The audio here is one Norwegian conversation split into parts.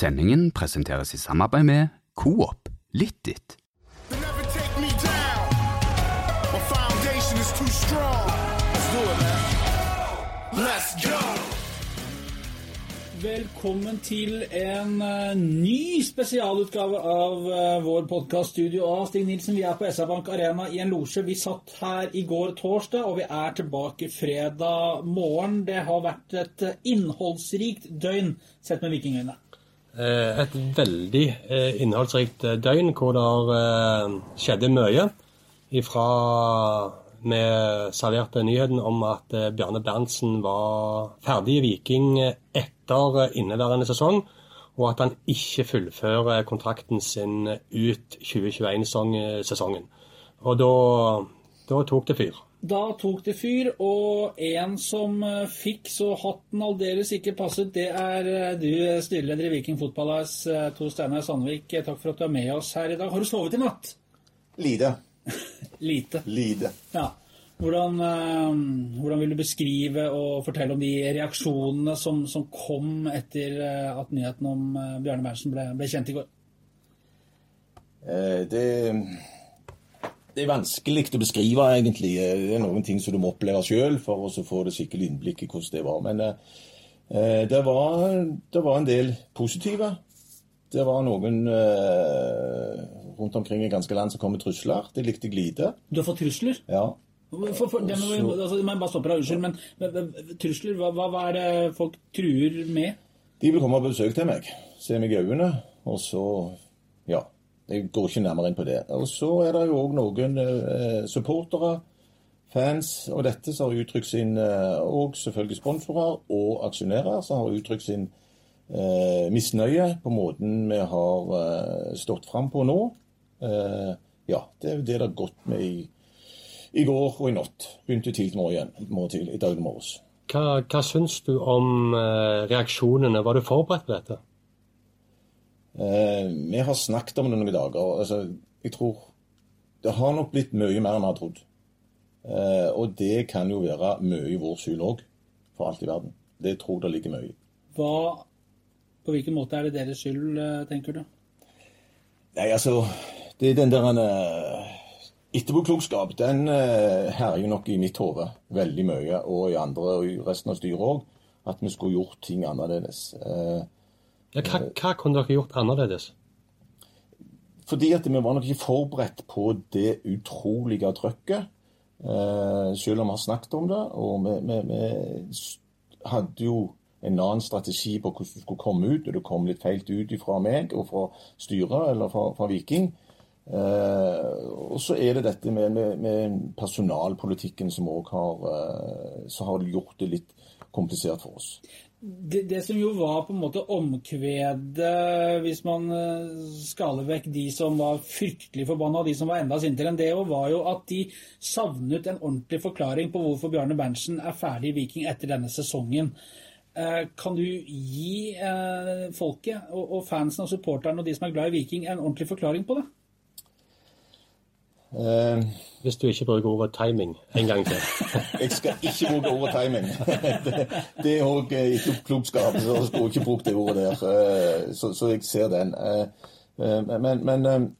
Sendingen presenteres i samarbeid med Coop litt They never take me down. My foundation is too strong. Let's do it, man. Let's go. Velkommen til en eh, ny spesialutgave av eh, vår podkaststudio av Stig Nilsen. Vi er på SR-Bank Arena i en losje. Vi satt her i går torsdag, og vi er tilbake fredag morgen. Det har vært et eh, innholdsrikt døgn sett med vikingøyne. Eh, Et veldig eh, innholdsrikt eh, døgn hvor det skjedde mye. Ifra vi serverte nyheten om at Bjarne Berntsen var ferdig i Viking etter inneværende sesong, og at han ikke fullfører kontrakten sin ut 2021-sesongen. Og da, da tok det fyr. Da tok det fyr, og en som eh, fikk så hatten aldeles ikke passet, det er eh, du, styreleder i Viking Fotball-AS, eh, Tor Steinar Sandvik. Takk for at du er med oss her i dag. Har du sovet i natt? Lite. Lite. Lide. Ja. Hvordan, eh, hvordan vil du beskrive og fortelle om de reaksjonene som, som kom etter eh, at nyheten om eh, Bjarne Berntsen ble, ble kjent i går? Eh, Det, det er vanskelig å beskrive, egentlig. Det er noen ting som du må oppleve sjøl for å få det skikkelig innblikk i hvordan det var. Men eh, det, var, det var en del positive. Det var noen eh, rundt omkring i ganske land som kom med trusler. Det likte jeg lite. Du har fått trusler? Ja. For, for, det må, altså, bare stoppe deg, unnskyld, men, trusler, hva, hva, hva er det folk truer med? De vil komme på besøk til meg, se meg i øynene, og så Ja. Jeg går ikke nærmere inn på det. Og så er det jo òg noen eh, supportere, fans og dette, som har uttrykt sin eh, Og selvfølgelig sponsorer og aksjonærer som har uttrykt sin eh, misnøye på måten vi har eh, stått fram på nå. Eh, ja, det er det det har gått med i, i går og i natt. Begynte tidlig morgen, morgen i dag morges. Hva, hva syns du om eh, reaksjonene? Var du forberedt på dette? Eh, vi har snakket om det noen dager. Altså, jeg tror det har nok blitt mye mer enn vi har trodd. Eh, og det kan jo være mye i vår skyld òg, for alt i verden. Det tror jeg det ligger mye i. Hva, på hvilken måte er det deres skyld, eh, tenker du? Nei, altså Det er den der Etterpåklokskap, den herjer nok i mitt hode veldig mye, og i andre og i resten av styret òg, at vi skulle gjort ting annerledes. Eh, Ja, hva, hva kunne dere gjort annerledes? Fordi at vi var nok ikke forberedt på det utrolige trøkket, eh, selv om vi har snakket om det. Og vi, vi, vi hadde jo en annen strategi på hvordan du skulle komme ut, og det kom litt feil ut fra meg og fra styret eller fra, fra Viking. Eh, og så er det dette med, med, med personalpolitikken som òg har, eh, har gjort det litt komplisert for oss. Det, det som jo var på en måte omkvedet, hvis man eh, skaler vekk de som var fryktelig forbanna, og de som var enda sintere enn det, var jo at de savnet en ordentlig forklaring på hvorfor Bjarne Berntsen er ferdig i Viking etter denne sesongen. Eh, Kan du gi eh, folket og fansen og supporterne og de som er glad i Viking, en ordentlig forklaring på det? Eh, Hvis du ikke bruker ordet timing en gang til. Jeg skal ikke bruke ordet timing. Det, er òg etterpåklokskap, så jeg skulle ikke brukt det ordet der. Så, jeg ser den. Eh, eh, Men, men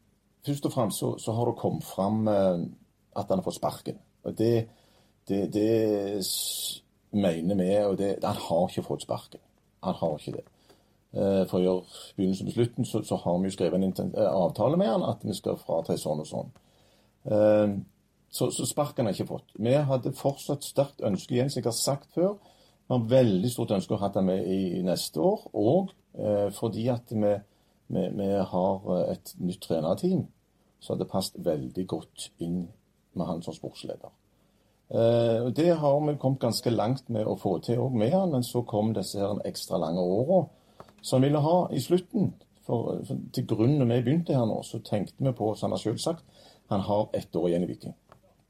først og fremst så, så har det kommet fram at han har fått sparken. Og det, det, det mener vi, og det, han har ikke fått sparken. Han har ikke det. For å gjøre begynnelsen på slutten, så, så har vi jo skrevet en avtale med han at vi skal fratre sånn og sånn. Eh, så, så har jeg ikke fått. Vi hadde fortsatt sterkt ønske igjen, som jeg har sagt før. Vi har veldig stort ønske å ha han med i neste år, og eh, fordi at vi, vi, vi har eh, et nytt trenerteam, så hadde det passet veldig godt inn med han som sportsleder. Eh, det har vi kommet ganske langt med å få til òg med han, men så kom disse her ekstra lange åra som vi ville ha i slutten. For, for til grunn når vi begynte her nå, så tenkte vi på, som han har sjøl sagt, han har ett år igjen i Viking.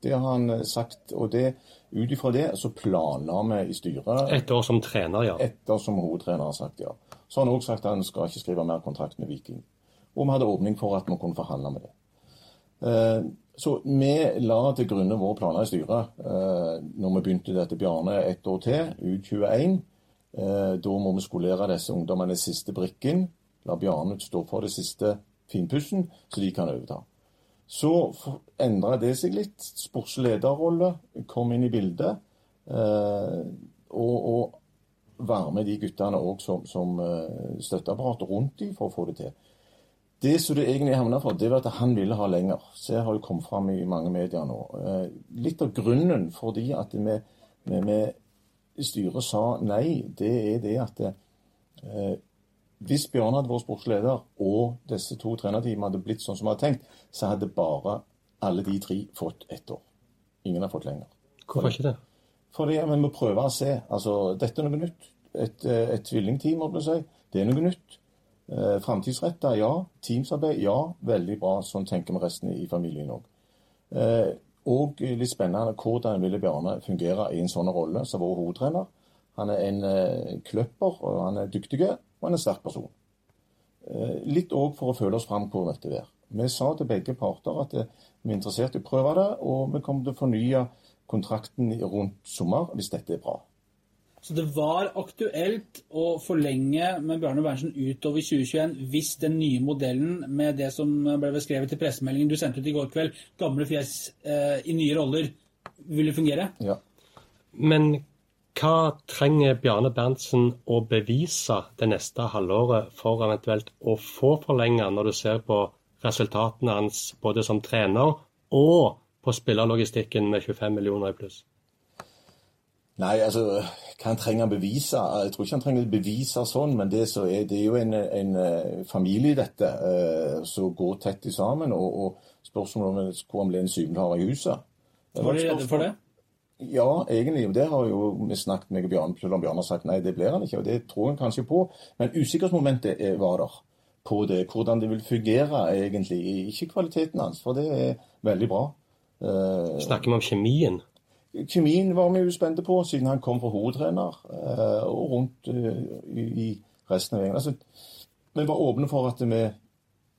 Det har han eh, sagt, og det, ut ifra det så planla vi i styret Ett år som trener, ja. etter som hovedtrener har sagt ja. Så har han òg sagt at han skal ikke skrive mer kontrakt med Viking. Og vi hadde åpning for at vi kunne forhandle med det. Eh, Så vi la til grunne våre planer i styret eh, når vi begynte dette Bjarne ett år til, U21. Eh, da må vi skolere disse ungdommene siste brikken. La Bjarne stå for det siste finpussen, så de kan overta. Så endra det seg litt. Sportslederrolle kom inn i bildet. Eh, og, og være med de guttene òg som, som eh, støtteapparat rundt dem for å få det til. Det som det egentlig havna for, det var at han ville ha lenger. Så det har jo kommet fram i mange medier nå. Eh, litt av grunnen fordi at vi, vi, vi styret sa nei, det er det at eh, hvis Bjørn hadde vært sportsleder og disse to trenerteamene hadde blitt sånn som vi hadde tenkt, så hadde bare alle de tre fått ett år. Ingen har fått lenger. Hvorfor ikke det? Fordi ja, vi må prøve å se. Altså, dette er noe nytt. Et, eh, et tvillingteam, må du si. Det er noe nytt. Eh, Framtidsretta, ja. Teamsarbeid, ja. Veldig bra. Sånn tenker vi resten i familien òg. Eh, og litt spennende hvordan ville Bjarne fungere i en sånn rolle som vår hovedtrener. Han er en eh, kløpper, og han er dyktig, og han er en sterk person. Eh, litt òg for å føle oss fram hvor dette er. Vi sa til begge parter at eh, vi er interessert i å prøve det, og vi kommer til å fornye kontrakten rundt sommer hvis dette er bra. Så det var aktuelt å forlenge med Bjarne Berntsen utover 2021 hvis den nye modellen med det som ble beskrevet i pressemeldingen du sendte ut i går kveld, gamle fjes eh, i nye roller, ville fungere? Ja. Men hva trenger Bjarne Berntsen å bevise det neste halvåret for eventuelt å få forlenga, når du ser på resultatene hans både som trener og på spillerlogistikken med 25 millioner i pluss? Nei, altså, hva han trenger å bevise? Jeg tror ikke han trenger å bevise sånn, men det, er, det er jo en, en eh, familie, dette, eh, som går tett sammen. Og, og spørsmålet om hvor han blir en syvende har i huset. Var de redde for det? Ja, egentlig. Det har jo vi snakket med Bjørn, om Bjørn har sagt nei, det blir han ikke. og Det tror han kanskje på. Men usikkerhetsmomentet var der på det. Hvordan det vil fungere egentlig. Ikke kvaliteten hans, for det er veldig bra. Uh, Snakker vi om kjemien? Kjemien var vi jo spente på, siden han kom fra hovedtrener uh, og rundt i, i, resten av gjengen. Altså, vi var åpne for at vi,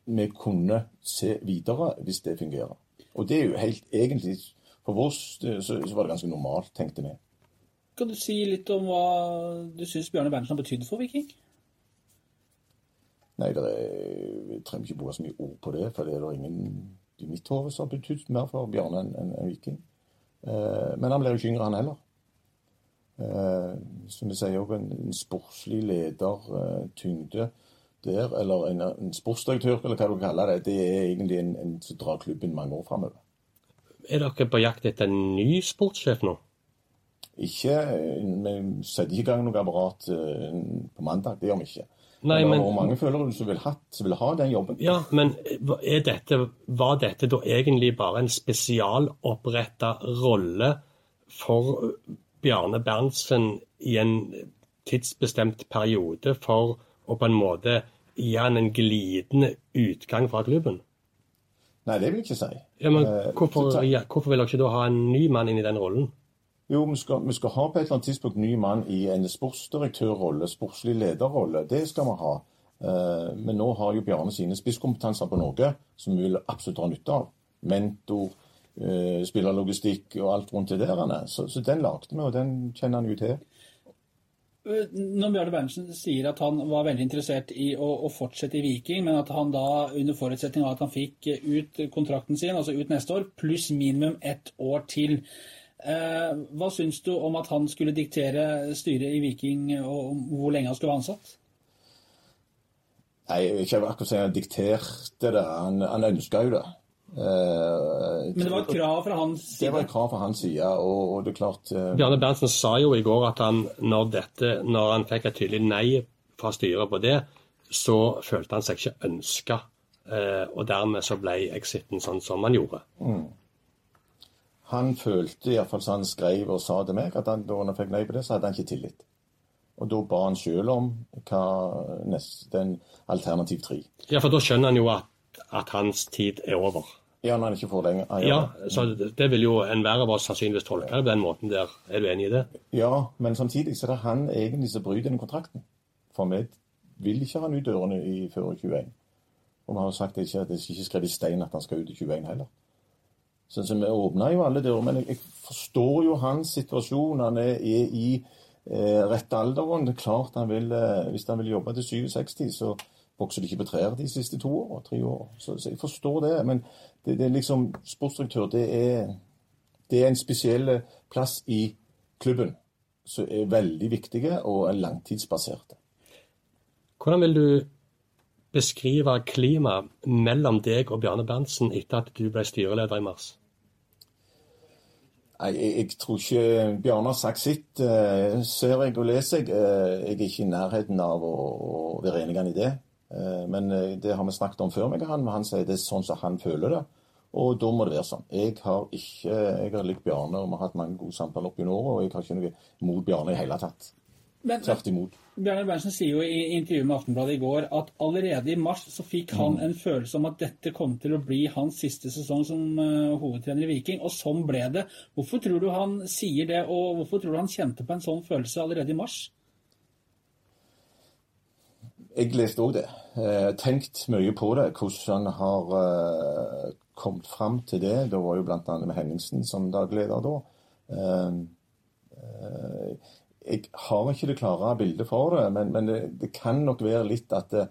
vi, kunne se videre hvis det fungerer. Og det er jo helt egentlig For oss så, så var det ganske normalt, tenkte vi. Kan du si litt om hva du syns Bjarne Berntsen har betydd for Viking? Nei, er, jeg trenger ikke bruke så mye ord på det, for det er det ingen i mitt hode som har betydd mer for Bjarne enn en, en Viking. Eh, men han blir jo ikke yngre, han heller. Eh, som vi sier, en, en sportslig leder, eh, der, eller en, en, sportsdirektør, eller hva du kaller det, det er egentlig en, en som drar klubben mange år framover. Er dere på jakt etter en ny sportssjef nå? Ikke, Vi setter ikke i gang noe apparat på mandag, det gjør vi ikke. Nei, men, og mange føler som vil, ha, som vil ha den jobben. Ja, men dette, var dette da egentlig bare en spesialoppretta rolle for Bjarne Berntsen i en tidsbestemt periode for å på en måte gi han en glidende utgang fra klubben? Nei, det vil jeg ikke si. Ja, men eh, hvorfor, ja, hvorfor vil dere ikke da ha en ny mann inn i den rollen? Jo, vi skal, vi skal, ha på et eller annet tidspunkt ny mann i en sportsdirektørrolle, sportslig lederrolle. Det skal vi ha. Uh, men nå har jo Bjarne sine spisskompetanser på noe som vi vil absolutt ha nytte av. Mentor, uh, spillerlogistikk og alt rundt det der. Så, så den lagde vi, og den kjenner han jo til. Når Bjarne Berntsen sier at han var veldig interessert i å, å, fortsette i Viking, men at han da under forutsetning av at han fikk ut kontrakten sin, altså ut neste år, pluss minimum ett år til. Eh, hva syns du om at han skulle diktere styret i Viking, og hvor lenge han skulle være ansatt? Nei, jeg vil ikke akkurat si han dikterte det. Han, han ønska jo det. Uh, Men det var et krav fra hans side? Det var et krav fra hans side. og, og det er klart... Uh, Bjarne Berntsen sa jo i går at han, når, dette, når han fikk et tydelig nei fra styret på det, så følte han seg ikke ønska. Uh, og dermed så ble exiten sånn som han gjorde. Mm. Han følte, iallfall som han skrev og sa til meg, at han, da han fikk nei på det, så hadde han ikke tillit. Og da ba han sjøl om hva den alternativ tre. Ja, for da skjønner han jo at, at hans tid er over. Ja, når han ikke får lenger. Ja, ja, så det vil jo enhver av oss sannsynligvis tolke det på den måten der. Er du enig i det? Ja, men samtidig så er det han egentlig som bryter den kontrakten. For vi vil ikke ha han ut dørene i før 21. Og vi har jo sagt ikke at det ikke er skrevet i stein at han skal ut i 21 heller. Så, så vi åpna jo alle dører. Men jeg, forstår jo hans situasjon. Han er, er i eh, rett alder. Det er klart han vil, eh, Hvis han vil jobbe til 67, så vokser de ikke på trær de siste to år, tre år? Så, så, jeg forstår det. Men det, det er liksom sportsdirektør, det er, det er en spesiell plass i klubben som er veldig viktige og er langtidsbaserte. Hvordan vil du beskrive klimaet mellom deg og Bjarne Berntsen etter at du ble styreleder i mars? Nei, jeg, jeg tror ikke Bjarne har sagt sitt. Eh, ser jeg og leser jeg. Eh, jeg er ikke i nærheten av å, å være enig i det. Eh, men eh, det har vi snakket om før, og han. Men han sier det er sånn som han føler det. Og da må det være sånn. Jeg har ikke, jeg har likt Bjarne, og vi har hatt mange gode samtaler opp gjennom året, og jeg har ikke noe mot Bjarne i hele tatt. Men, Tvert imot. Bjarne Berntsen sier jo i intervjuet med Aftenbladet i går at allerede i mars så fikk han en følelse om at dette kom til å bli hans siste sesong som eh, hovedtrener i Viking, og sånn ble det. Hvorfor tror du han sier det, og hvorfor tror du han kjente på en sånn følelse allerede i mars? Jeg leste òg det. Eh, tenkt mye på det, hvordan han har eh, kommet fram til det. Det var jo bl.a. med Henningsen som dagleder da. Eh, jeg har ikke det klare bildet for det, men, men det, det, kan nok være litt at det,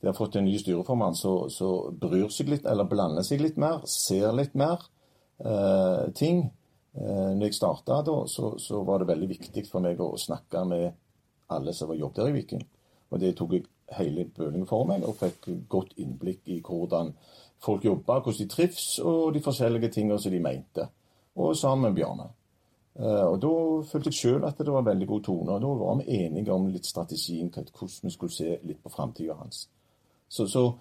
de har fått en ny styreformann som bryr seg litt, eller blander seg litt mer, ser litt mer eh, ting. Eh, når jeg starta da, så, så, var det veldig viktig for meg å snakke med alle som var jobb der i Viking. Og det tok jeg hele bølingen for meg, og fikk godt innblikk i hvordan folk jobba, hvordan de trives, og de forskjellige tingene som de mente. Og sammen med Bjarne. Uh, og Da følte jeg sjøl at det var veldig god tone. og Da var vi enige om litt strategien, hvordan vi skulle se litt på framtida hans. Så, så,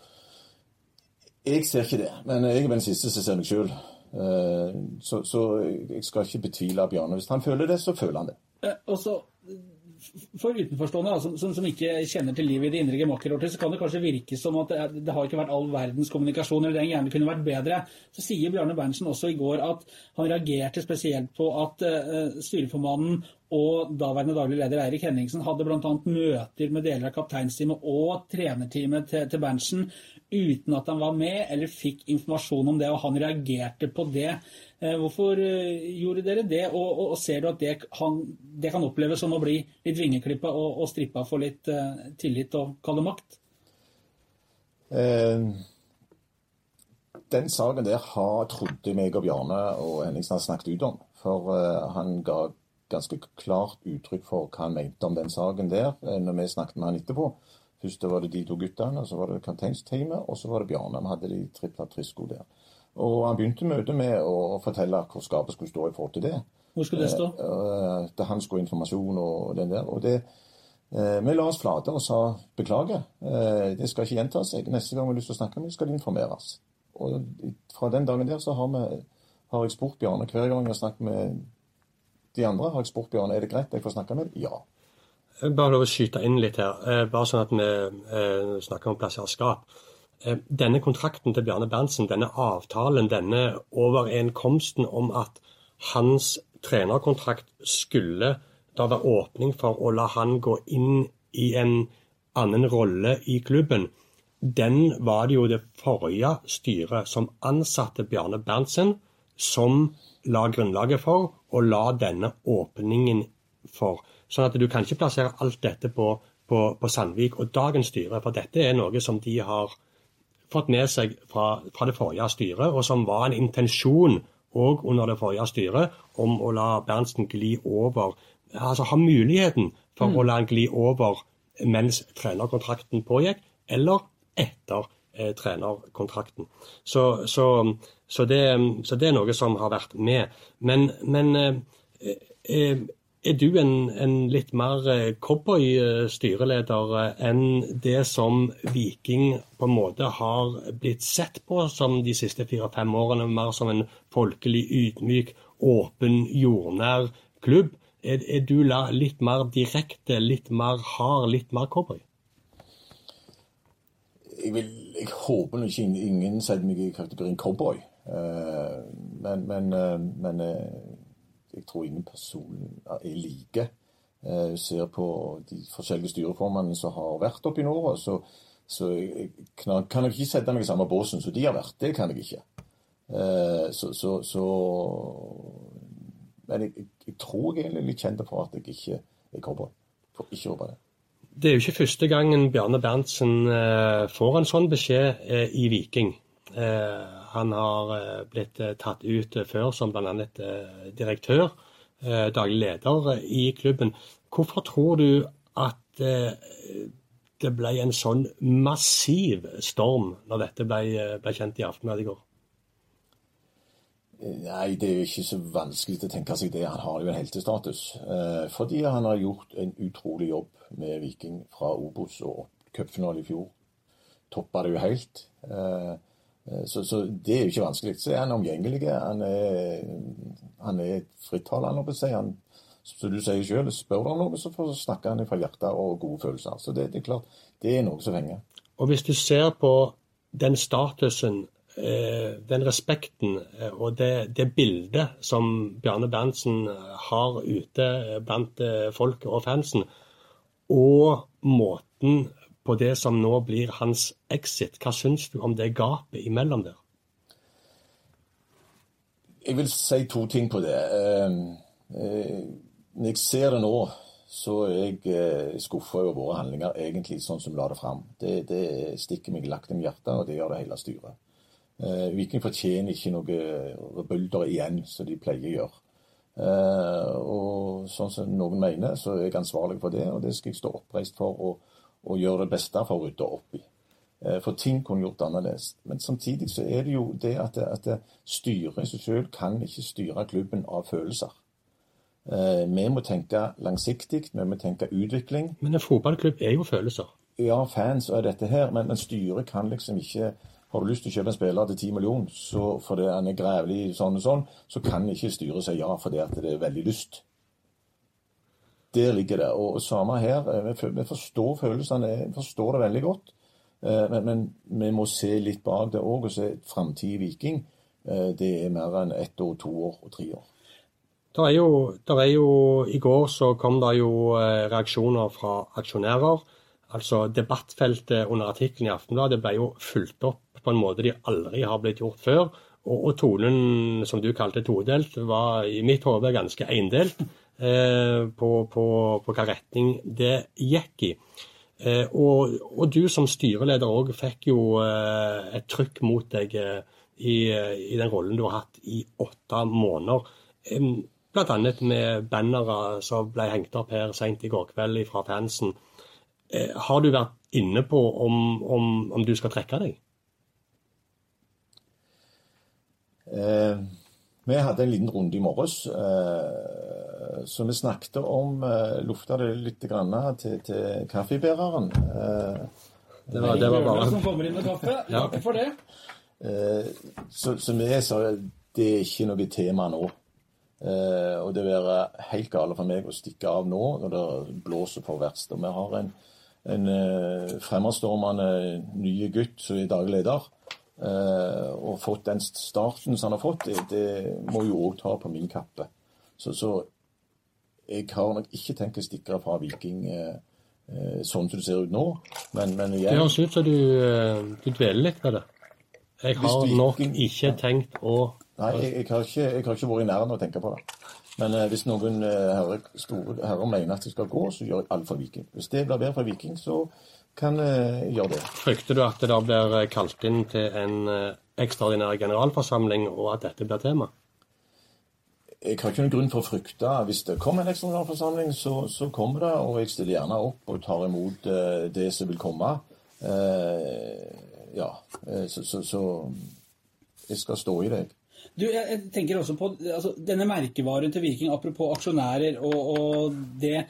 jeg ser ikke det. Men jeg er den siste som ser meg sjøl. Uh, så, så, jeg skal ikke betvile Bjarne. Hvis han føler det, så føler han det. Eh, og så for utenforstående da, som, som, som, ikke kjenner til livet i det indre gemakket, så kan det kanskje virke som at det, det, har ikke vært all verdens kommunikasjon, eller den gjerne kunne vært bedre. Så sier Bjarne Berntsen også i går at han reagerte spesielt på at uh, styreformannen og daværende daglig leder Eirik Henningsen hadde bl.a. møter med deler av kapteinsteamet og trenerteamet til, til Berntsen uten at han var med eller fikk informasjon om det, og han reagerte på det. Eh, hvorfor eh, gjorde dere det, og, og, og ser du at det, kan, det, kan oppleves som å bli litt vingeklippa og, og strippa for litt uh, tillit og kalle makt? Eh, den saken der har, trodde meg og Bjarne og Henningsen har snakket ut om. For uh, han ga ganske klart uttrykk for hva han mente om den saken der når vi snakket med han etterpå. Først var det de to guttene, så var det kapteinsteamet, og så var det Bjarne. Vi hadde de tripla trisko der. Og han begynte møtet med å fortelle hvor skapet skulle stå i forhold til det. Hvor skulle det stå? Eh, det hans skulle informasjon og den der. Og det, eh, vi la oss flate og sa beklager, eh, det skal ikke gjenta seg. Neste gang vi har lyst til å snakke med skal det informeres. Og fra den dagen der så har, vi, har jeg spurt Bjarne hver gang jeg har snakket med de andre, har jeg spurt Bjarne er det greit jeg får snakke med Ja. Bare lov å skyte inn litt her, eh, bare sånn at vi eh, snakker om plasserskap. Eh, denne kontrakten til Bjarne Berntsen, denne avtalen, denne overenkomsten om at hans trenerkontrakt skulle da være åpning for å la han gå inn i en annen rolle i klubben, den var det jo det forrige styret som ansatte Bjarne Berntsen, som la grunnlaget for og la denne åpningen for. Sånn at du kan ikke plassere alt dette på, på, på Sandvik og dagens styre, for dette er noe som de har fått med seg fra, fra det forrige styret, og som var en intensjon òg under det forrige styret om å la Berntsen gli over Altså ha muligheten for mm. å la han gli over mens trenerkontrakten pågikk, eller etter eh, trenerkontrakten. Så, så, så, det, så, det, er noe som har vært med. Men, men eh, eh, er du en, en litt mer eh, cowboy-styreleder eh, enn det som Viking på en måte har blitt sett på som de siste fire-fem årene? Mer som en folkelig, ydmyk, åpen, jordnær klubb? Er, er du litt mer direkte, litt mer hard, litt mer cowboy? Jeg, vil, jeg håper ikke ingen setter meg i kategorien cowboy. Uh, men, men, uh, men uh, jeg tror ingen person er like. Jeg ser på de forskjellige styreformene som har vært oppe i nord, så, så jeg kan, kan jeg ikke sette meg i samme båsen som de har vært. Det kan jeg ikke. Eh, så, så, så Men jeg, jeg, jeg, tror jeg er litt kjent for at jeg ikke håper. Ikke det. det er jo ikke første gangen Bjarne Berntsen eh, får en sånn beskjed eh, i Viking. Han har eh, blitt eh, tatt ut eh, før som bl.a. Direktør, daglig leder i klubben. Hvorfor tror du at det ble en sånn massiv storm når dette ble, ble kjent i Aftenbladet i går? Nei, det er jo ikke så vanskelig å tenke seg det. Han har jo en heltestatus. Fordi han har gjort en utrolig jobb med Viking fra Obos og cupfinale i fjor. Toppa det jo helt. Eh, så, så det er jo ikke vanskelig. Så er han omgjengelig. Han er, han er frittalende, si. Han, som du sier sjøl, spør du om noe, så snakker han fra hjertet og gode følelser. Så det, det er klart, det er noe som henger. Og hvis du ser på den statusen, eh, den respekten eh, og det, det bildet som Bjarne Berntsen har ute blant folk og fansen, og måten på det som nå blir hans exit, hva syns du om det gapet imellom der? Jeg vil si to ting på det. Eh, eh, Når jeg ser det nå, så er jeg eh, skuffa over våre handlinger, egentlig sånn som vi la det fram. Det, det stikker meg lagt om hjertet, og det gjør det hele styret. Eh, Viking fortjener ikke noe rebulder igjen, som de pleier å gjøre. Og sånn som noen mener, så er jeg ansvarlig for det, og det skal jeg stå oppreist for og, og gjøre det beste for å rydde opp i. Eh, For ting kunne gjort annerledes. Men samtidig så er det jo det at, at styret i seg selv kan ikke styre klubben av følelser. Eh, Vi må tenke langsiktig, vi må tenke utvikling. Men en fotballklubb er jo følelser. Ja, fans er dette her, men, men styret kan liksom ikke Har du lyst til å kjøpe en spiller til 10 millioner så fordi han er grevlig sånn og sånn, så kan ikke styret si ja fordi at det er veldig lyst. Der ligger det. Og samme her. eh, Vi forstår følelsene, vi forstår det veldig godt. Eh, Men, men vi må se litt bak det òg, og se framtid Viking. Eh, Det er mer enn ett år, to år og tre år. Der er, jo, der er jo, I går så kom det jo reaksjoner fra aksjonærer. Altså Debattfeltet under artikkelen i Aftenbladet ble jo fulgt opp på en måte de aldri har blitt gjort før. Og, og tonen, som du kalte todelt, var i mitt hode ganske endelt på, på, på hva retning det gikk i. Eh, og, og du som styreleder òg fikk jo eh, et trykk mot deg eh, i, i den rollen du har hatt i åtte måneder. Bl.a. Med bannere som ble hengt opp her sent i går kveld fra fansen. Eh, har du vært inne på om, om, om du skal trekke deg? Eh, vi hadde en liten runde i morges, eh, så vi snakket om eh, Lufta det litt grann til, til kaffebæreren. Eh, Det var, det var bare som kommer inn med kaffe. Ja. Takk for det. eh, så, så vi sa det er ikke noe tema nå. Eh, og det vil være helt gale for meg å stikke av nå når det blåser på verst. Og vi har en, en eh, fremadstormende ny gutt som er daglig leder. Eh, og fått den starten som han har fått, det, det må jo òg ta på min kappe. Så, så jeg har nok ikke tenkt å stikke fra Viking eh, eh, sånn som det ser ut nå. Men, men Det igjen høres ut som du, eh, du dveler litt ved det. Jeg har Viking, nok ikke- tenkt å Nei, jeg, jeg, har ikke, jeg har ikke vært i nærheten av å tenke på det. Men eh, hvis noen herrer, store herrer mener at jeg skal gå, så gjør jeg alt for Viking. Hvis det blir bedre for Viking, så kan jeg gjøre det. Frykter du at det da blir kalt inn til en ekstraordinær generalforsamling, og at dette blir tema? Jeg har ikke noen grunn for å frykte. Hvis det kommer en ekstraordinærforsamling, så, så kommer det, og jeg stiller gjerne opp og tar imot eh, det som vil komme. Eh, ja, eh, så, så, så jeg skal stå i det. Du, jeg, jeg tenker også på altså, denne merkevaren til Viking, apropos aksjonærer og, og det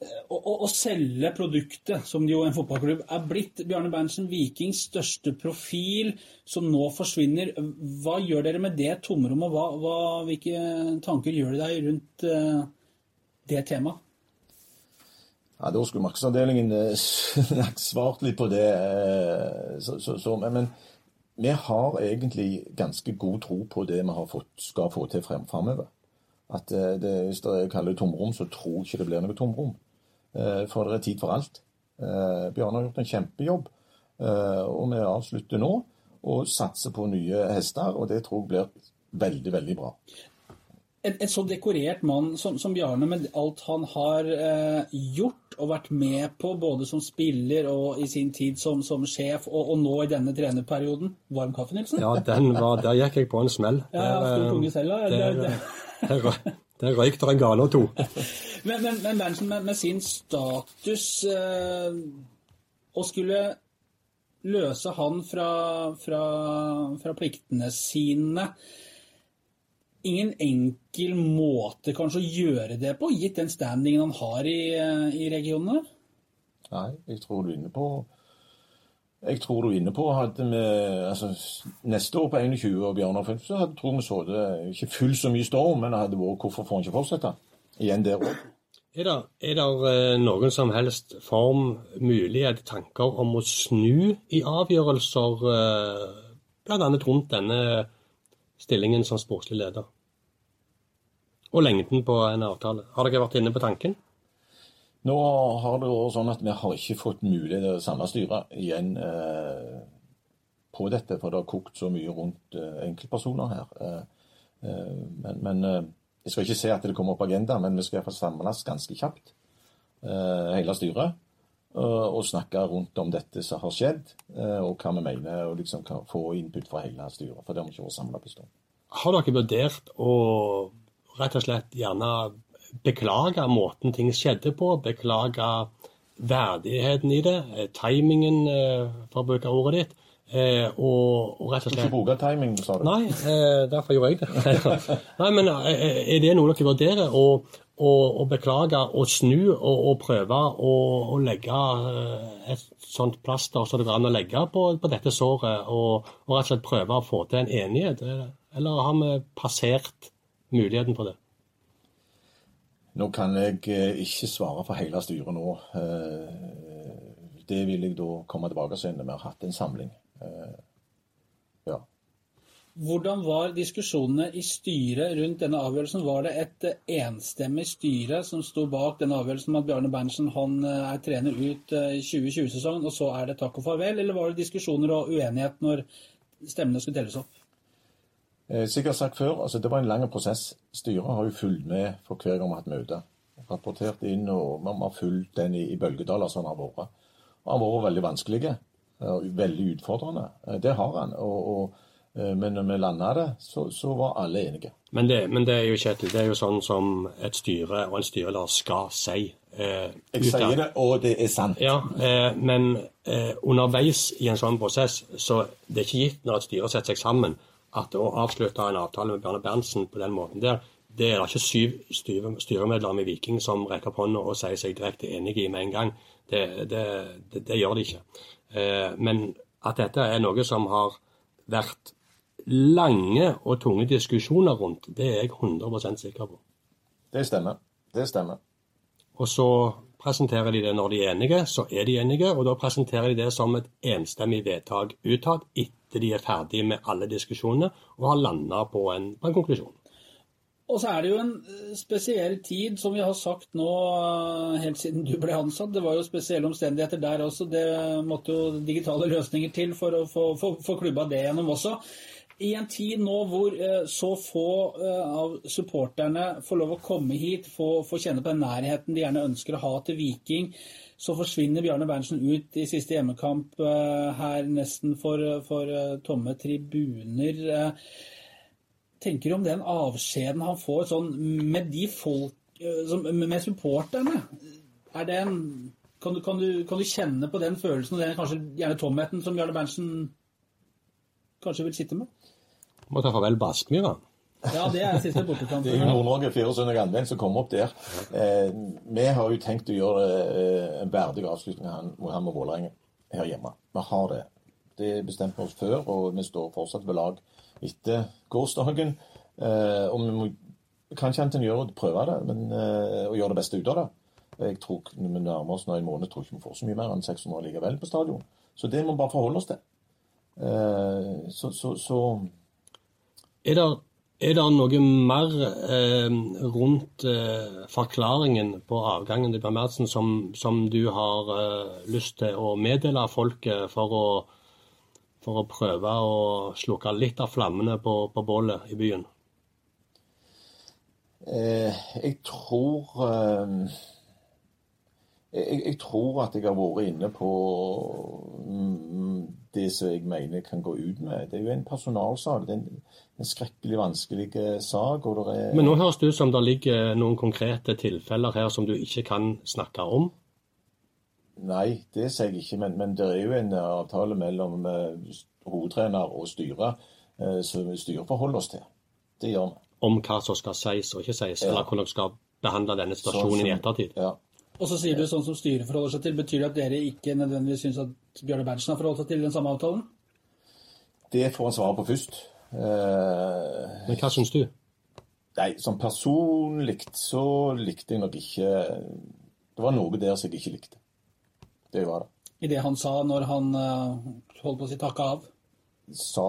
å, å, å selge produktet, som jo en fotballklubb er blitt. Bjarne Berntsen, Vikings største profil, som nå forsvinner. Hva gjør dere med det tomrommet? Hva, hva, hvilke tanker gjør dere deg rundt uh, det temaet? Ja, Da skulle markedsavdelingen eh, svart litt på det. eh, Så, så, så, men, vi har egentlig ganske god tro på det vi fått, skal få til frem, framover. At det, Hvis det kaller det tomrom, så tror ikke det blir noe tomrom. Eh, For det er tid for alt. Eh, Bjarne har gjort en kjempejobb, eh, og vi avslutter nå og satser på nye hester. Og det tror jeg blir veldig, veldig bra. en, en så dekorert mann som, som Bjarne, med alt han har eh, gjort og vært med på, både som spiller og i sin tid som, som sjef, og, og nå i denne trenerperioden Varm kaffe, Nilsen? Ja, den var, der gikk jeg på en smell. Ja, stor tunge selv, da. Der, røyk det en gale og to. Men, men, men Berntsen, med, med sin status eh, Å skulle løse han fra, fra, fra pliktene sine Ingen enkel måte kanskje å gjøre det på, gitt den standingen han har i, eh, i regionene? Nei, jeg tror du er inne på Jeg tror du er inne på hadde vi altså, Neste år på 21 og Bjørnar Fulf, så hadde, tror vi så det ikke fullt så mye storm, men det hadde vært hvorfor får han ikke fortsette? Igjen der òg. Er det, er det eh, noen som helst form, mulighet, tanker om å snu i avgjørelser, eh, bl.a. rundt denne stillingen som sportslig leder? Og lengden på en avtale. Har dere vært inne på tanken? Nå har det vært sånn at vi har ikke fått mulighet til å samle styret igjen eh, på dette, for det har kokt så mye rundt eh, enkeltpersoner her. Eh, eh, men men eh, jeg skal ikke se at det kommer på agendaen, men vi skal i hvert fall samles ganske kjapt, eh, hele styret, og, snakke rundt om dette som har skjedd, og hva vi mener, og liksom få input fra hele styret. For det har vi ikke vært samla på stund. Har dere vurdert å rett og slett gjerne beklage måten ting skjedde på, beklage verdigheten i det, eh, timingen, eh, for å bruke ordet ditt, eh, og, og rett og slett ikke bruke timing, sa du? Nei, eh, derfor gjorde jeg det. Nei, men er det noe dere vurderer? Å, å, beklage og snu og, og prøve å, å legge et sånt plaster som det går an å legge på, på dette såret, og, og rett og slett prøve å få til en enighet? Eller har vi passert muligheten for det? Nå kan jeg eh, ikke svare for hele styret nå. Eh, Det vil jeg da komme tilbake til når vi har hatt en samling. Eh, Ja. Hvordan var diskusjonene i styret rundt denne avgjørelsen? Var det et enstemmig styre som sto bak denne avgjørelsen om at Bjarne Berntsen han er trener ut eh, i 2020-sesongen, og så er det takk og farvel? Eller var det diskusjoner og uenighet når stemmene skulle telles opp? Eh, Sikkert sagt før, altså det var en lang prosess. Styret har jo fulgt med for hver gang vi har hatt møte. Rapportert inn, og vi har fulgt den i, i bølgedaler som den har vært. Og han har vært veldig vanskelig og veldig utfordrende. Eh, Det har han. Og, og, eh, men når vi landa det, så, så var alle enige. Men det, men det er jo Kjetil, det er jo sånn som et styre og en styreleder skal si. Eh, Jeg sier det, og det er sant. Ja, eh, men eh, underveis i en sånn prosess, så det er ikke gitt når et styre setter seg sammen, at å avslutte en avtale med Bjarne Berntsen på den måten der, det er det ikke syv styremedlemmer i Viking som rekker opp hånda og sier seg direkte enige i med en gang. Det, det, det, det gjør de ikke. Eh, men at dette er noe som har vært lange og tunge diskusjoner rundt, det er jeg 100 sikker på. Det stemmer. Det stemmer. Og så presenterer de det når de er enige, så er de enige, og da presenterer de det som et enstemmig vedtak utad etter de er ferdige med alle diskusjonene og har landa på, på en konklusjon. Og så er det jo en eh, spesiell tid, som vi har sagt nå eh, helt siden du ble ansatt. Det var jo spesielle omstendigheter der også. Det måtte jo digitale løsninger til for å få, få, få klubba det gjennom også. I en tid nå hvor eh, så få eh, av supporterne får lov å komme hit, få, kjenne på den nærheten de gjerne ønsker å ha til Viking, så forsvinner Bjarne Berntsen ut i siste hjemmekamp eh, her nesten for, for tomme tribuner. Tenker du om den avskjeden han får sånn med de folk med supporterne? Er en, kan, du, kan, du, kan du kjenne på den følelsen og den kanskje gjerne tomheten som Bjarne Berntsen kanskje vil sitte med? Må ta farvel på Aspmyra. Ja, det er siste bortekamp. Det er jo Nord-Norge 24. advent som kommer opp der. Eh, vi har jo tenkt å gjøre eh, en verdig avslutning av han- med Vålerenga her hjemme. Vi har det. Det bestemte vi oss før, og vi står fortsatt ved lag etter gårsdagen. Eh, og vi må, kan ikke annet enn gjøre prøve det, men eh, å gjøre det beste ut av det. Jeg tror når vi nærmer oss nå en måned, tror ikke vi får så mye mer enn 600 likevel på stadion. Så det må vi bare forholde oss til. Eh, så, så, så Er det, er det noe mer eh, rundt eh, forklaringen på avgangen til Bermersen som, som du har eh, lyst til å meddele folket for å, for å prøve å slukke litt av flammene på, på bålet i byen? Eh, jeg tror eh, jeg, jeg tror at jeg har vært inne på mm, det som jeg mener kan gå ut med. Det er jo en personalsak. Det er en, en skrekkelig vanskelig sak. er... Men nå høres det ut som det ligger noen konkrete tilfeller her som du ikke kan snakke om. Nei, det sier jeg ikke. Men, men det er jo en avtale mellom eh, hovedtrener og styre eh, som styret forholder oss til. Det gjør vi. Om hva som skal sies og ikke sies, Ja. eller hvordan vi skal behandle denne situasjonen i ettertid. Ja. Og så sier du sånn som styret forholder seg til. Betyr det at dere ikke nødvendigvis syns at Bjørne Berntsen har forholdt seg til den samme avtalen? Det får han svare på først. Eh, Men hva syns du? nei, som personlig så likte jeg nok ikke Det var noe der som jeg ikke likte. Det var det. I det han sa når han eh, holdt på å si takka av? Sa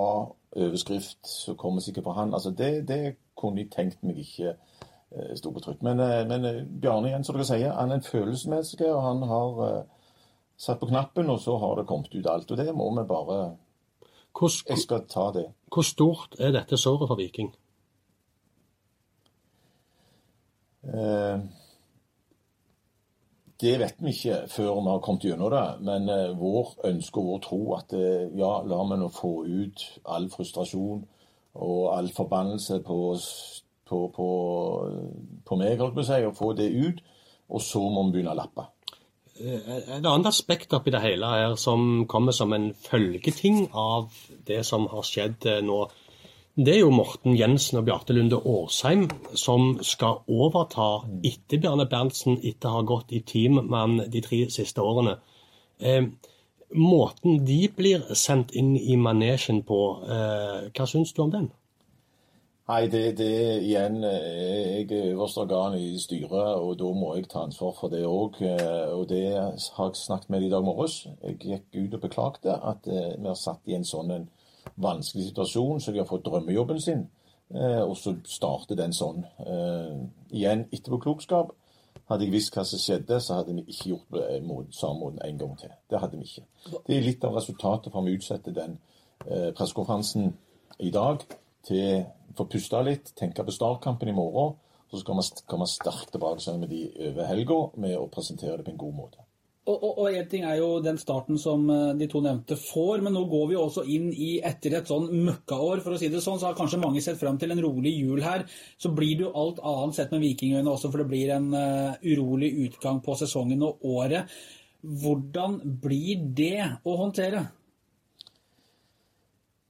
overskrift som kommer sikkert på han. Altså det, det kunne jeg tenkt meg ikke sto på trykk. Men, eh, men eh, Bjarne igjen, som dere sier, han er en følelsesmenneske, og han har eh, satt på knappen, og så har det kommet ut alt. Og det må vi bare Hvor, Jeg skal ta det. hvor stort er dette såret for Viking? Eh, Det vet vi ikke før vi har kommet gjennom det, men eh, vår ønske og vår tro at eh, ja, la meg nå få ut all frustrasjon og all forbannelse på, på, på, på meg, holdt på å si, og få det ut. Og så må vi begynne å lappe. Et annet aspekt oppi det hele her som kommer som en følgeting av det som har skjedd eh, nå, det er jo Morten Jensen og Bjarte Lunde Årsheim som skal overta etter Bjarne Berntsen etter å ha gått i team med han de tre siste årene. Eh, måten de blir sendt inn i manesjen på, eh, hva syns du om den? Nei, det, det igjen eh, Jeg er øverste organ i styret, og da må jeg ta ansvar for det òg. Og det har jeg snakket med i dag morges. Jeg gikk ut og beklagte at eh, vi har satt i en sånn en vanskelig situasjon, så de har fått drømmejobben sin. Eh, Og så starter den sånn. Igjen, Igjen etterpåklokskap. Hadde jeg visst hva som skjedde, så hadde vi ikke gjort det samme måten en gang til. Det hadde vi ikke. Det er litt av resultatet for vi utsetter den eh, pressekonferansen i dag til få puste litt, tenke på startkampen i morgen. Så skal vi komme sterkt tilbake med de over helga med å presentere det på en god måte. Og, en ting er jo den starten som eh, de to nevnte får, men nå går vi også inn i etter et sånn møkkaår, for å si det sånn, så har kanskje mange sett fram til en rolig jul her. Så blir det jo alt annet sett med vikingøyne også, for det blir en uh, urolig utgang på sesongen og året. Hvordan blir det å håndtere?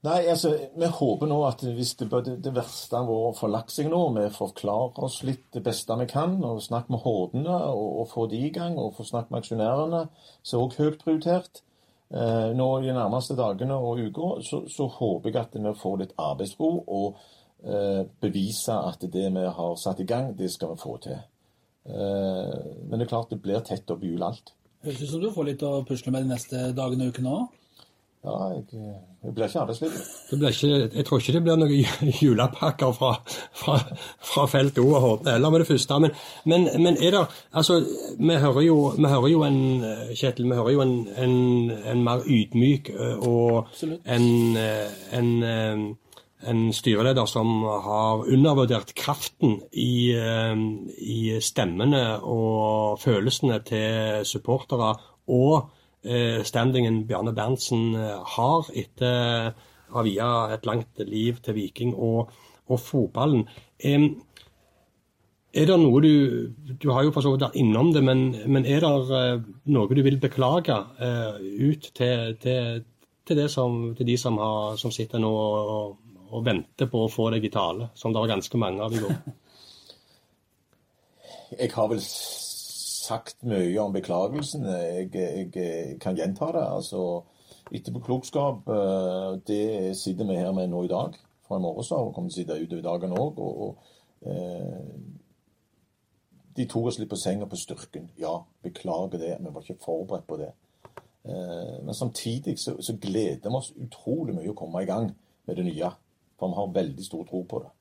Nei, altså, vi håper nå at hvis det, det, verste har vært forlaksing nå, vi forklarer oss litt det beste vi kan, og snakker med hordene og, og får de i gang, og får snakket med aksjonærene, som er også høyt prioritert. Eh, nå i de nærmeste dagene og uka, så, så håper jeg at vi får litt arbeidsro og eh, beviser at det vi har satt i gang, det skal vi få til. Eh, men det er klart det blir tett opp i jul alt. Høres ut som du får litt å pusle med de neste dagene og ukene òg? Ja, jeg, jeg blir ikke arbeidsledig. Det blir ikke, jeg tror ikke det blir noen julepakker fra, fra, fra felt O og Horten heller med det første. Men, men, men er det Altså, vi hører jo, vi hører jo en Kjetil, vi hører jo en, en, en mer ydmyk og en, en, en styreleder som har undervurdert kraften i, i stemmene og følelsene til supportere og standingen Bjarne Berntsen eh, har etter å ha via et langt liv til Viking og, og fotballen. Er det noe du Du har jo for så vidt vært innom det, men, men er det eh, noe du vil beklage eh, ut til, til, til, som, til de som, har, som sitter nå og, og venter på å få deg i tale, som det var ganske mange av i går? Jeg har vel sagt mye om beklagelsen. Jeg, jeg, jeg kan gjenta det. altså Etterpåklokskap, klokskap det sitter vi her med nå i dag. Fra i morges av, og kommer til å sitte utover dagen òg. Og, og eh, de tok oss litt på senga på styrken. Ja, beklager det. Vi var ikke forberedt på det. Eh, men samtidig så, så gleder vi oss utrolig mye å komme i gang med det nye. For vi har veldig stor tro på det.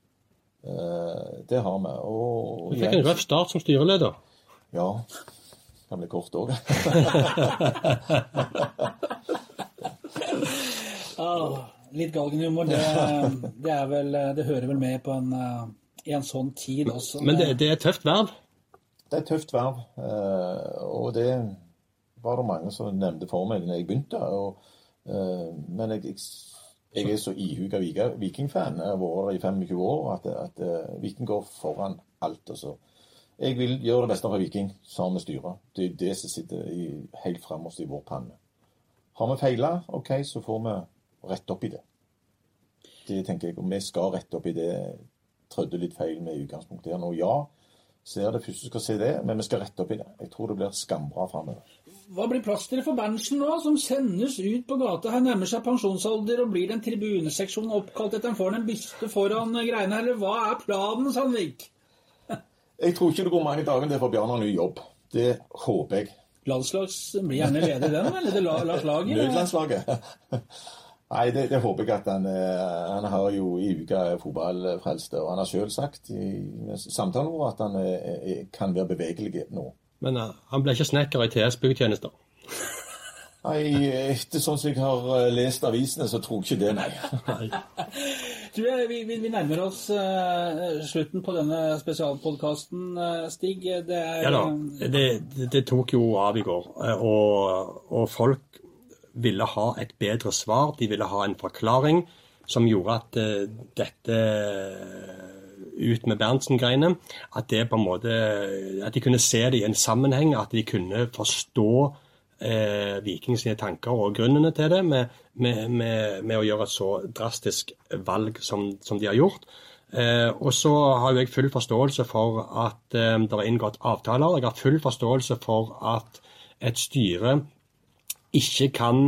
Eh, det har vi. Og Du fikk en røff start som styreleder. Ja. Kan bli kort òg. Ah, litt galgenhumor, det, det, er vel, det hører vel med på en, i en sånn tid også. Men det, det er et tøft verv. Det er et tøft verv, eh, og det var det mange som nevnte for meg da jeg begynte. Og, eh, men jeg, jeg, er så ihuga vikingfan, Viking-fan. Jeg har vært i 25 år at, at eh, Viking går foran alt. Altså. Jeg vil gjøre det beste for Viking sammen med styret. Det er det som sitter i, helt fremmest i vår panne. Har vi feila, OK, så får vi rette opp i det. Det tenker jeg, og vi skal rette opp i det. Trødde litt feil med utgangspunktet her nå. Ja, ser det første skal se det, men vi skal rette opp i det. Jeg tror det blir skambra framover. Hva blir plasteret for Berntsen nå, som sendes ut på gata? Her nærmer seg pensjonsalder, og blir det en tribuneseksjon oppkalt etter en får en byste foran greiene, eller hva er planen, Sandvik? Jeg tror ikke det går mange dagene til for Bjarne har ny jobb. Det håper jeg. Landslags blir gjerne leder den, eller det la- Lars Nødlandslaget? Nei, det, det håper jeg at han eh, Han har jo i uka fotballfrelste, og han har sjøl sagt i samtalen vår at han eh, eh, kan være bevegelig nå. Men uh, han ble ikke snekker i TS byggetjenester? Nei, etter sånn som jeg har lest avisene, så tror jeg ikke det, nei. Tror jeg vi, vi, vi nærmer oss uh, slutten på denne spesialpodkasten, uh, Stig. Det er Ja da, det, det, tok jo av i går. eh, Og, og folk ville ha et bedre svar. De ville ha en forklaring som gjorde at uh, dette ut med Berntsen-greiene, at det på en måte, at de kunne se det i en sammenheng, at de kunne forstå eh, Viking sine tanker og grunnene til det, med, med, med, med å gjøre et så drastisk valg som, som de har gjort. Eh, og så har jeg full forståelse for at eh, det er inngått avtaler. Jeg har full forståelse for at et styre ikke kan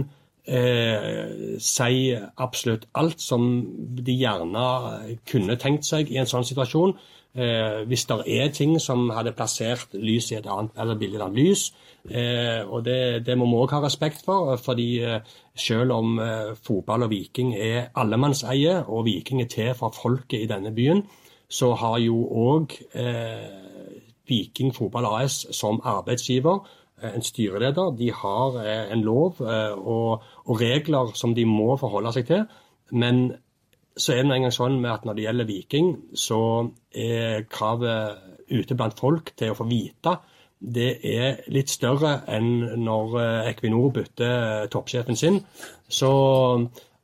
eh, si absolutt alt som de gjerne kunne tenkt seg i en sånn situasjon. Eh, hvis det er ting som hadde plassert lys i et annet, eller bilde av lys. Eh, og det, det må vi òg ha respekt for, fordi eh, selv om eh, fotball og Viking er allemannseie, og Viking er til for folket i denne byen, så har jo òg eh, Viking Fotball AS som arbeidsgiver eh, en styreleder. De har en lov og, og regler som de må forholde seg til. Men så er det engang sånn med at når det gjelder Viking, så er kravet ute blant folk til å få vite det er litt større enn når eh, Equinor bytter eh, toppsjefen sin. Så,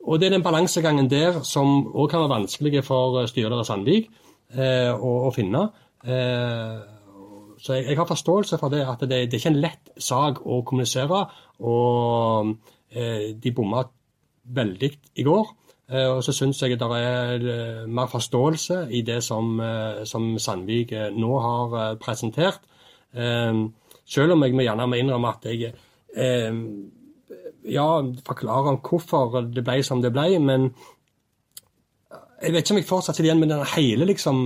og det er den balansegangen der som òg kan være vanskelig for eh, styreleder Sandvik eh, å, å finne. Eh, så jeg, jeg har forståelse for det, at det, det er ikke en lett sak å kommunisere. Og eh, de bomma veldig i går. Eh, og så syns jeg det er eh, mer forståelse i det som, eh, som Sandvik nå har presentert. Selv om jeg må gjerne innrømme at jeg ja, forklarer om hvorfor det ble som det ble, men jeg vet ikke om jeg fortsatt sitter igjen med den hele liksom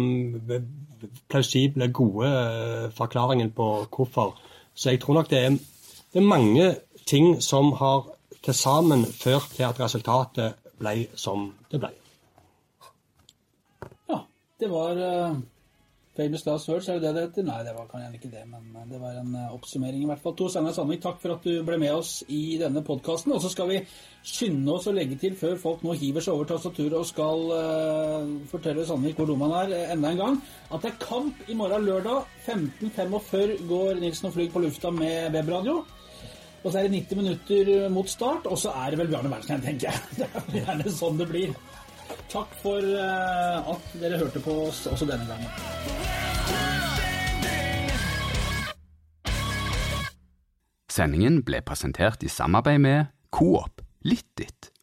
plausible, gode forklaringen på hvorfor. Så jeg tror nok det er, det er mange ting som har til sammen ført til at resultatet ble som det blei. Ja, det var uh, famous last words, er det det det heter? Nei, det var kan gjerne ikke det, men det var en uh, oppsummering i hvert fall. Tor Steinar Sandvik, takk for at du ble med oss i denne podkasten. Og så skal vi skynde oss å legge til, før folk nå hiver seg over tastaturet og skal uh, fortelle Sandvik hvor dum han er enda en gang, at det er kamp i morgen lørdag. 15.45 går Nilsen og Flyg på lufta med webradio. Og så er det 90 minutter mot start, og så er det vel Bjarne Berntsen, tenker jeg. Det er gjerne sånn det blir. Takk for eh, at dere hørte på oss også denne gangen. Sendingen ble presentert i samarbeid med Coop Litt ditt.